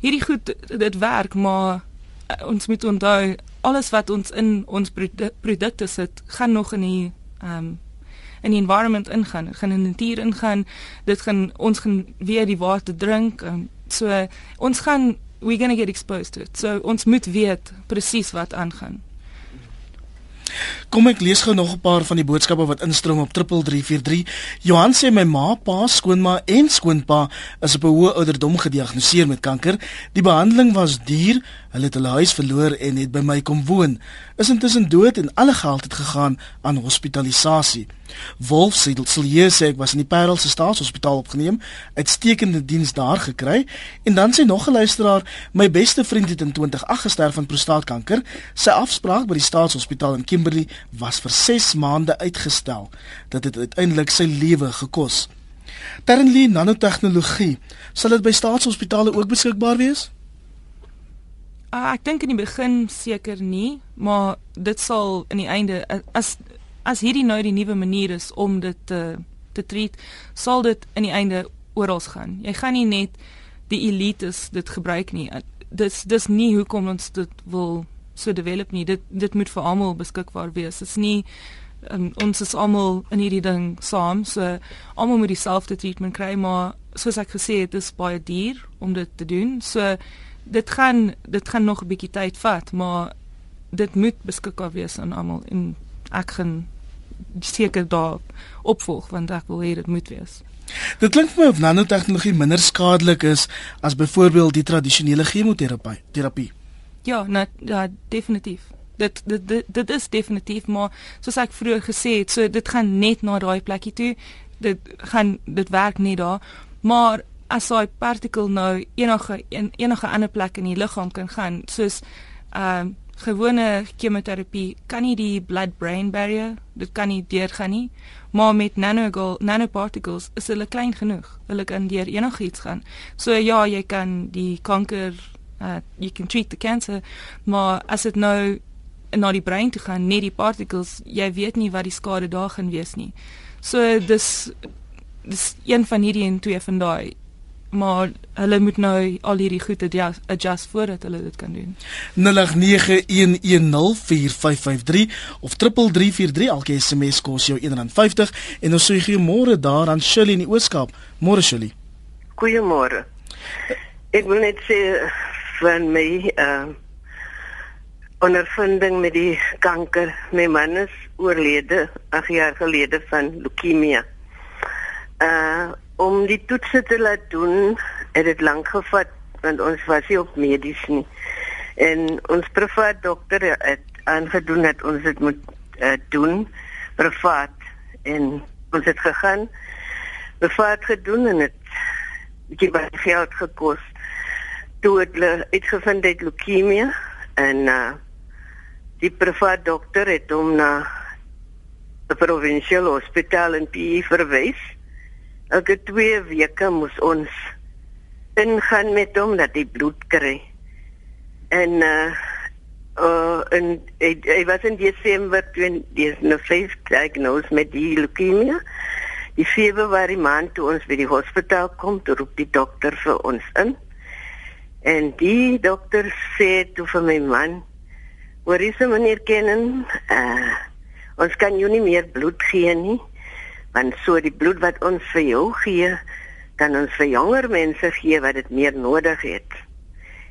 hierdie goed dit werk, maar ons moet onthou alles wat ons in ons produkte sit, gaan nog in die um, in die environment ingaan, gaan in die natuur ingaan. Dit gaan ons gaan weer die water drink. Um, so ons gaan we're going to get exposed to it. So ons moet weet presies wat aangaan. Kom ek lees gou nog 'n paar van die boodskappe wat instroom op 3343. Johan sê my ma, pa, skoonma en skoonpa is op 'n hoë ouderdom gediagnoseer met kanker. Die behandeling was duur. Hulle het hulle huis verloor en het by my kom woon. Is intussen dood en alle geld het gegaan aan hospitalisasie. Wolf sal hier sê ek was in die Parel se staatshospitaal opgeneem, uitstekende diens daar gekry en dan sê nog 'n luisteraar, my beste vriend het in 2008 gesterf van prostaatkanker. Sy afspraak by die staatshospitaal in Kimberley was vir 6 maande uitgestel. Dit het uiteindelik sy lewe gekos. Terrenly nanotegnologie, sal dit by staatshospitale ook beskikbaar wees? Uh, ek dink in die begin seker nie, maar dit sal in die einde as as hierdie nou die nuwe manier is om dit te te treat, sal dit in die einde oral gaan. Jy gaan nie net die elites dit gebruik nie. Dis dis nie hoekom ons dit wil so develop nie. Dit dit moet vir almal beskikbaar wees. Dit is nie um, ons is almal in hierdie ding saam. So almal moet dieselfde treatment kry, maar soos ek gesê het, dit is baie duur om dit te doen. So dit gaan dit gaan nog 'n bietjie tyd vat, maar dit moet beskikbaar wees aan almal en ek gaan seker daar opvolg want ek wil hê dit moet wees. Dit klink vir my of nanotegnologie minder skadelik is as byvoorbeeld die tradisionele chemoterapie. Terapie. Ja, net ja, definitief. Dit dit dit, dit is definitief maar soos ek vroeër gesê het, so dit gaan net na daai plekkie toe. Dit gaan dit werk nie daar. Maar as daai partikel nou enige en enige ander plek in die liggaam kan gaan, soos ehm um, gewone chemoterapie kan nie die blood brain barrier, dit kan nie deurgaan nie. Maar met nanogol nanoparticles is hulle klein genoeg. Hulle kan deur enigiets gaan. So ja, jy kan die kanker uh you can treat the cancer, maar as dit nou na die brein toe gaan, net die particles, jy weet nie wat die skade daar gaan wees nie. So dis dis een van hierdie en twee van daai maar hulle moet nou al hierdie goed adjust, adjust voordat hulle dit kan doen. 0891104553 of 3343 elke SMS kos jou R1.50 en ons sê goeiemôre daar aan Shirley in die Ooskaap. Môre Shirley. Goeiemôre. Ek wil net sê van my uh ondervinding met die kanker. My man is oorlede 8 jaar gelede van leukemie. Uh om die toetse te laat doen, het dit lank gevat want ons was nie op medies nie. En ons privaat dokter het aangedoen dat ons dit moet uh, doen privaat en ons het gegaan privaat gedoen en dit bietjie baie geld gekos. Toe het hulle uitgevind het leukemie en uh, die privaat dokter het hom na 'n provinsiale hospitaal in PE verwys elke 2 weke moes ons ingaan met hom dat hy bloed kry. En uh uh en hy, hy was in Desember 2005 diagnosed met die leukemie. Die Februarie maand toe ons by die hospitaal kom, toe roep die dokter vir ons in. En die dokter sê toe vir my man, "Hoor se meneer kennen? Uh ons kan jou nie meer bloed gee nie." Want so die bloed wat ons vir jou gee, kan ons vir jonger mense gee wat dit meer nodig het.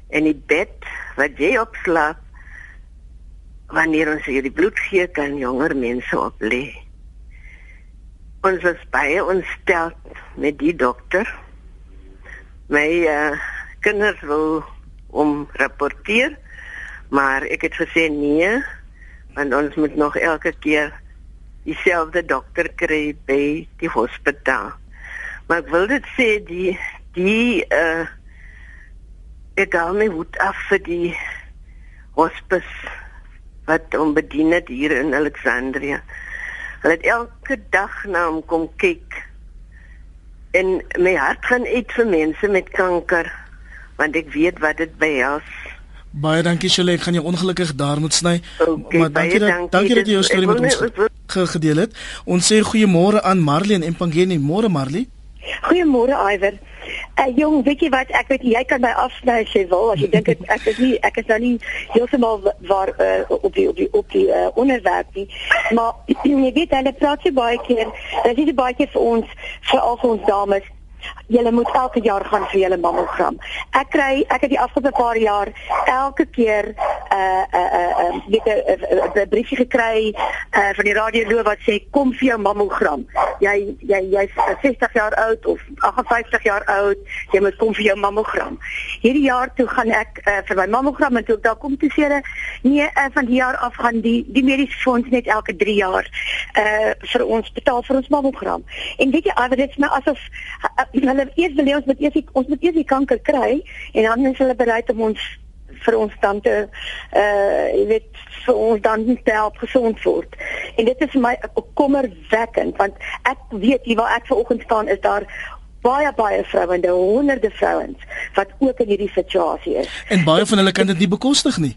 En die bed wat jy opslaap wanneer ons hierdie bloed gee, kan jonger mense op lê. Ons was baie ontstel met die dokter. My uh, kinders wil om rapporteer, maar ek het gesê nee, want ons moet nog elke keer dieselfde dokter kry by die hospitaal. Maar ek wil dit sê die die uh ek gaan my hoed af vir die hospis wat hom bedien het hier in Alexandria. Hulle het elke dag na hom kom kyk. En my hart gaan uit vir mense met kanker want ek weet wat dit behels. Baie dankie Shirley, ek gaan jou ongelukkig daar moet sny. Okay, maar dankie dat dankie, dankie dat jy jou storie met ons ge gedeel het. Ons sê goeiemôre aan Marlene en Pangeni. Môre Marley. Goeiemôre Iwer. Uh, jong, weet jy wat? Ek weet jy kan my afsny as jy wil. As jy dink ek, ek is nie ek is nou nie heeltemal waar uh, op die op die op die uh, onderwerp nie. Maar [clears throat] jy weet hulle praat so baie keer. Dit is baie keer vir ons vir al ons dames Julle moet elke jaar gaan vir julle mammogram. Ek kry ek het die afgelope paar jaar elke keer 'n uh, 'n uh, 'n uh, uh, weet 'n 'n briefie gekry uh, van die radioloof wat sê kom vir jou mammogram. Jy jy jy's 60 jaar oud of 58 jaar oud, jy moet kom vir jou mammogram. Hierdie jaar toe gaan ek uh, vir my mammogram en toe ek daar kom toe sê hulle nee, uh, van die jaar af gaan die die mediese fonds net elke 3 jaar uh vir ons betaal vir ons mammogram. En weet jy, dit is nou asof uh, hulle eers wil ons moet eers ons moet eers die kanker kry en dan is hulle bereid om ons vir ons dan te uh jy weet vir ons dan te help gesond word. En dit is vir my kommerwekkend want ek weet hier waar ek vanoggend staan is daar baie baie vrouens, honderde vrouens wat ook in hierdie situasie is. En baie van hulle kan dit nie bekostig nie.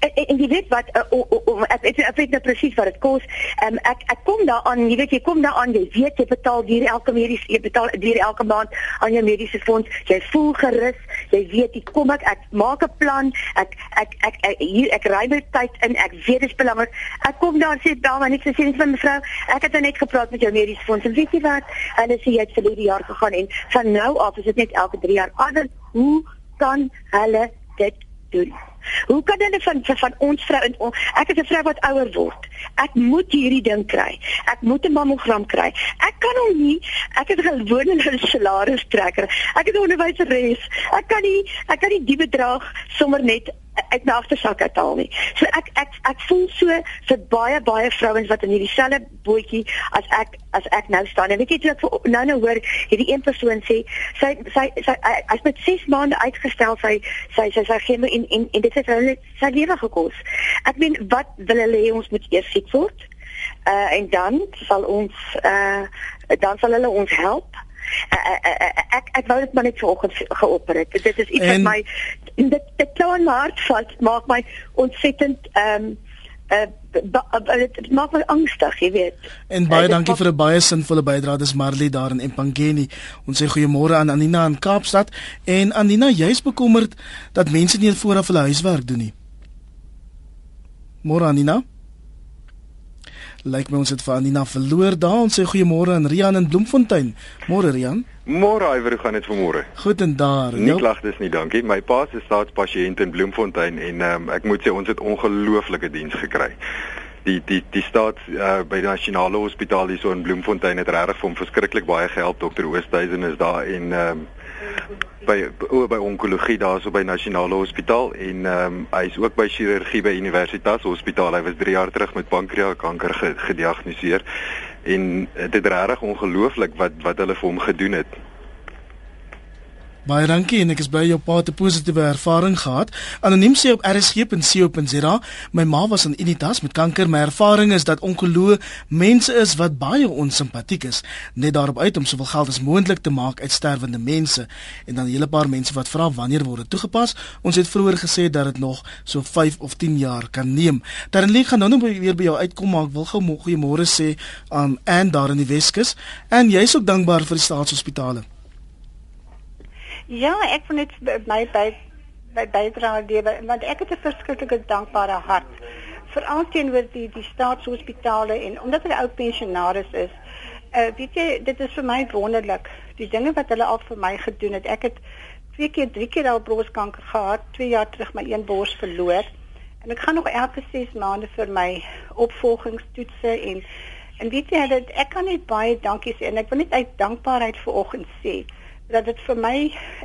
En, en, en jy weet wat uh, o, o, o, ek weet ek weet nou presies wat dit kos. Ehm um, ek ek kom daaraan, jy weet jy kom daaraan, jy weet jy betaal hier elke mediese jy betaal hier elke maand aan jou mediese fonds. Jy voel gerus. Jy weet jy kom ek ek maak 'n plan. Ek ek ek, ek hier ek ry my tyd in. Ek weet dit is belangrik. Ek kom daar sê daar maar net sê net vir mevrou, ek het nou net gepraat met jou mediese fonds. En weet jy wat? Hulle sê jy het vir hierdie jaar gegaan en van nou af is dit net elke 3 jaar. Anders hoe kan hulle dit doen? Hoe kan hulle van van ons vrou en on, ek is 'n vrou wat ouer word. Ek moet hierdie ding kry. Ek moet 'n mammogram kry. Ek kan hom nie. Ek het 'n gewone [laughs] salaris trekker. Ek is 'n onderwyseres. Ek kan nie ek kan nie die bedrag sommer net uit my agtersak uithaal nie. So ek ek ek voel so vir baie baie vrouens wat in hierdie selfde bootjie as ek as ek nou staan. En weet jy ek nou nou hoor hierdie een persoon sê sy sy sy as met 6 maande uitgestel sy sy sy sy gee my en en en dit het hulle sy lewe gekos. Ek meen wat wil hulle hê ons moet eers siek word? Uh en dan sal ons uh dan sal hulle ons help. Uh, uh, uh, ek ek wou dit maar net vanoggend geopper het. Dit is iets en, wat my dit dit klou in my hart vas maak my ontsettend ehm um, dit maak my angstig, jy weet. En baie uh, dankie vir 'n baie sinvolle bydrae. Dis Marley daar in Empangeni. Ons sê goeiemôre aan Anina in Kaapstad en Anina, jy's bekommerd dat mense nie vooraf hulle huiswerk doen nie. Môre Anina? Lyk my ons het vir Anina verloor daar. Ons sê goeiemôre aan Rian in Bloemfontein. Môre Rian. Môre, Iver, hoe gaan dit vanmôre? Goed en daar. Nie klagtes nie, dankie. My pa is staatspasiënt in Bloemfontein en um, ek moet sê ons het ongelooflike diens gekry. Die die die staat uh, by die nasionale hospitaal hier so in Bloemfontein het regtig vir hom verskriklik baie gehelp. Dokter Oosthuizen is daar en um, by oor by onkologie daarso by nasionale hospitaal en ehm um, hy is ook by chirurgie by Universitas Hospitaal. Hy was 3 jaar terug met pankreaskanker gediagnoseer en dit is regtig ongelooflik wat wat hulle vir hom gedoen het. Baie dankie en ek is bly jou pa het 'n positiewe ervaring gehad. Anoniem sê op rsg.co.za, my ma was in Unitas met kanker. My ervaring is dat ongeloo mense is wat baie onsimpatiek is, net daarop uit om soveel geld as moontlik te maak uit sterwende mense. En dan 'n hele paar mense wat vra wanneer word dit toegepas? Ons het vroeër gesê dat dit nog so 5 of 10 jaar kan neem. Terlike gaan nou nog weer by jou uitkom, maar ek wil gou goeiemôre sê aan Ann daar in die Weskus. En jy's ook dankbaar vir die staatshospitale. Ja, ek vind dit my by by bydra lewe want ek het 'n verskriklike dankbare hart vir al teenoor die die staatshospitale en omdat hulle ou pensionaars is. Uh weet jy, dit is vir my wonderlik die dinge wat hulle al vir my gedoen het. Ek het twee keer, drie keer al borskanker gehad, 2 jaar terug my een bors verloor. En ek gaan nog elke 6 maande vir my opvolgingstoetse en en weet jy dat ek kan net baie dankie sê en ek wil net uit dankbaarheid vir oggend sê dat dit vir my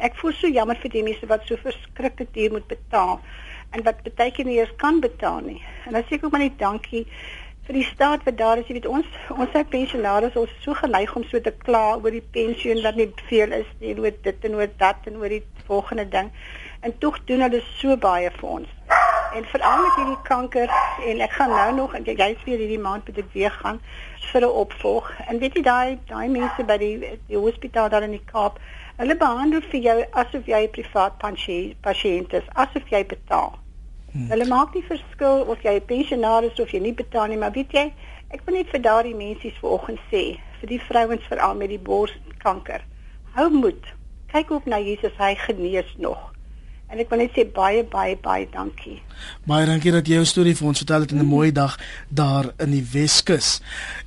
ek voel so jammer vir die mense wat so verskriklik duur moet betaal en wat baie keer nie eens kan betaal nie. En dan sê ek ook maar net dankie vir die staat wat daar is. Jy weet ons ons se pensionaars is so geneig om so te kla oor die pensioen wat nie veel is nie, oor dit en oor dat en oor die volgende ding. En tog doen hulle so baie vir ons. En veral met hierdie kanker en ek gaan nou nog en jy's weer hierdie maand moet ek weer gaan vir 'n opvolg. En weet jy daai daai mense by die die hospitaal daar in die Kaap, hulle behandel vir jou asof jy 'n privaat pasiënt is, asof jy betaal. Hmm. Hulle maak nie verskil of jy 'n pensionaris is of jy nie betaal nie, maar weet jy, ek wil net vir daardie mense vanoggend sê, vir die vrouens veral met die borskanker. Hou moed. Kyk op na Jesus, hy genees nog. En ek wil net sê baie baie baie dankie. Baie dankie dat jy jou storie vir ons vertel het in 'n mooi dag daar in die Weskus.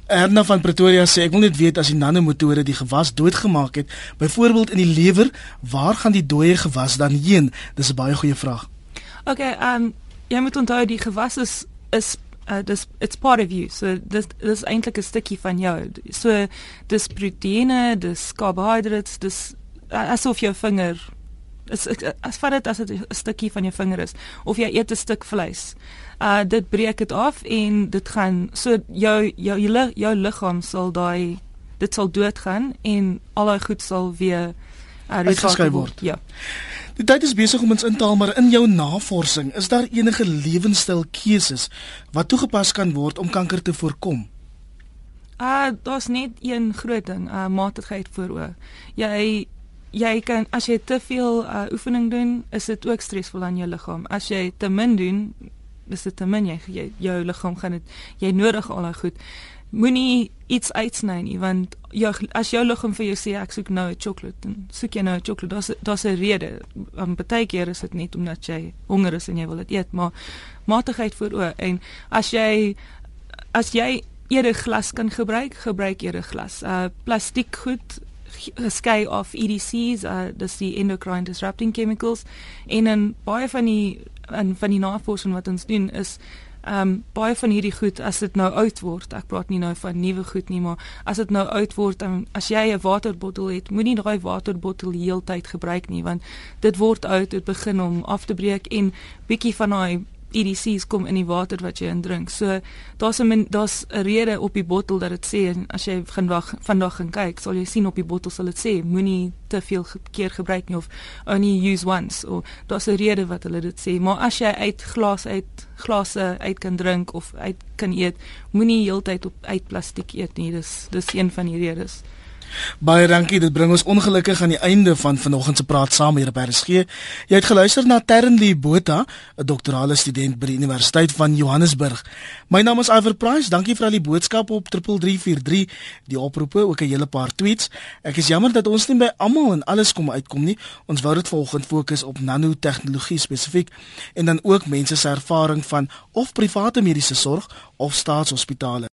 Erna van Pretoria sê ek wil net weet as die nanomotore die gewas doodgemaak het, byvoorbeeld in die lewer, waar gaan die dooie gewas dan heen? Dis 'n baie goeie vraag. Okay, ehm um, jy moet onthou die gewas is is uh, dis it's part of you. So dis dis eintlik 'n stukkie van jou. So dis proteïene, dis carbohydrates, dis asof jou vinger is as vat dit as dit 'n stukkie van jou vinger is of jy eet 'n stuk vleis. Uh dit breek dit af en dit gaan so jou jou jou, jou liggaam sal daai dit sal doodgaan en al daai goed sal weer uh, uitgeskei word. Ja. Die tyd is besig om ons in te haal maar in jou navorsing is daar enige lewenstyl keuses wat toegepas kan word om kanker te voorkom? Ah, uh, daar's net een groot ding, uh matigheid vooroor. Jy jy kan as jy te veel uh, oefening doen, is dit ook stresvol aan jou liggaam. As jy te min doen, is dit te min jy, jy jou liggaam gaan dit jy nodig al daai goed. Moenie iets uitsny nie want jou as jou liggaam vir jou sê ek soek nou 'n sjokolade, dan soek jy nou 'n sjokolade. Daar's daar's 'n rede. Um, Partykeer is dit net omdat jy honger is en jy wil dit eet, maar matigheid voor o en as jy as jy eerder glas kan gebruik, gebruik eerder glas. Uh plastiek goed geskei of EDCs, uh dis die endocrine disrupting chemicals. En in baie van die in van die navorsing wat ons doen is Ehm um, baie van hierdie goed as dit nou oud word, ek praat nie nou van nuwe goed nie, maar as dit nou oud word en as jy 'n waterbottel het, moenie daai waterbottel heeltyd gebruik nie want dit word oud, dit begin om af te breek en bietjie van daai EDC's kom in die water wat jy indrink. So daar's 'n daar's 'n rede op die bottel dat dit sê en as jy vandag vandag gaan kyk, sal jy sien op die bottel sal dit sê moenie te veel keer gebruik nie of only use once of daar's 'n rede wat hulle dit sê. Maar as jy uit glas uit glase uit kan drink of uit kan eet, moenie heeltyd op uit plastiek eet nie. Dis dis een van die redes. Baie dankie. Dit bring ons ongelukkig aan die einde van vanoggend se praat saam hier op RSG. Jy het geluister na Ternley Botha, 'n doktorale student by die Universiteit van Johannesburg. My naam is Iver Price. Dankie vir al die boodskappe op 3343, die oproepe, ook 'n hele paar tweets. Ek is jammer dat ons nie by almal en alles kom uitkom nie. Ons wou dit vanoggend fokus op nanotegnologie spesifiek en dan ook mense se ervaring van of private mediese sorg of staatshospitale.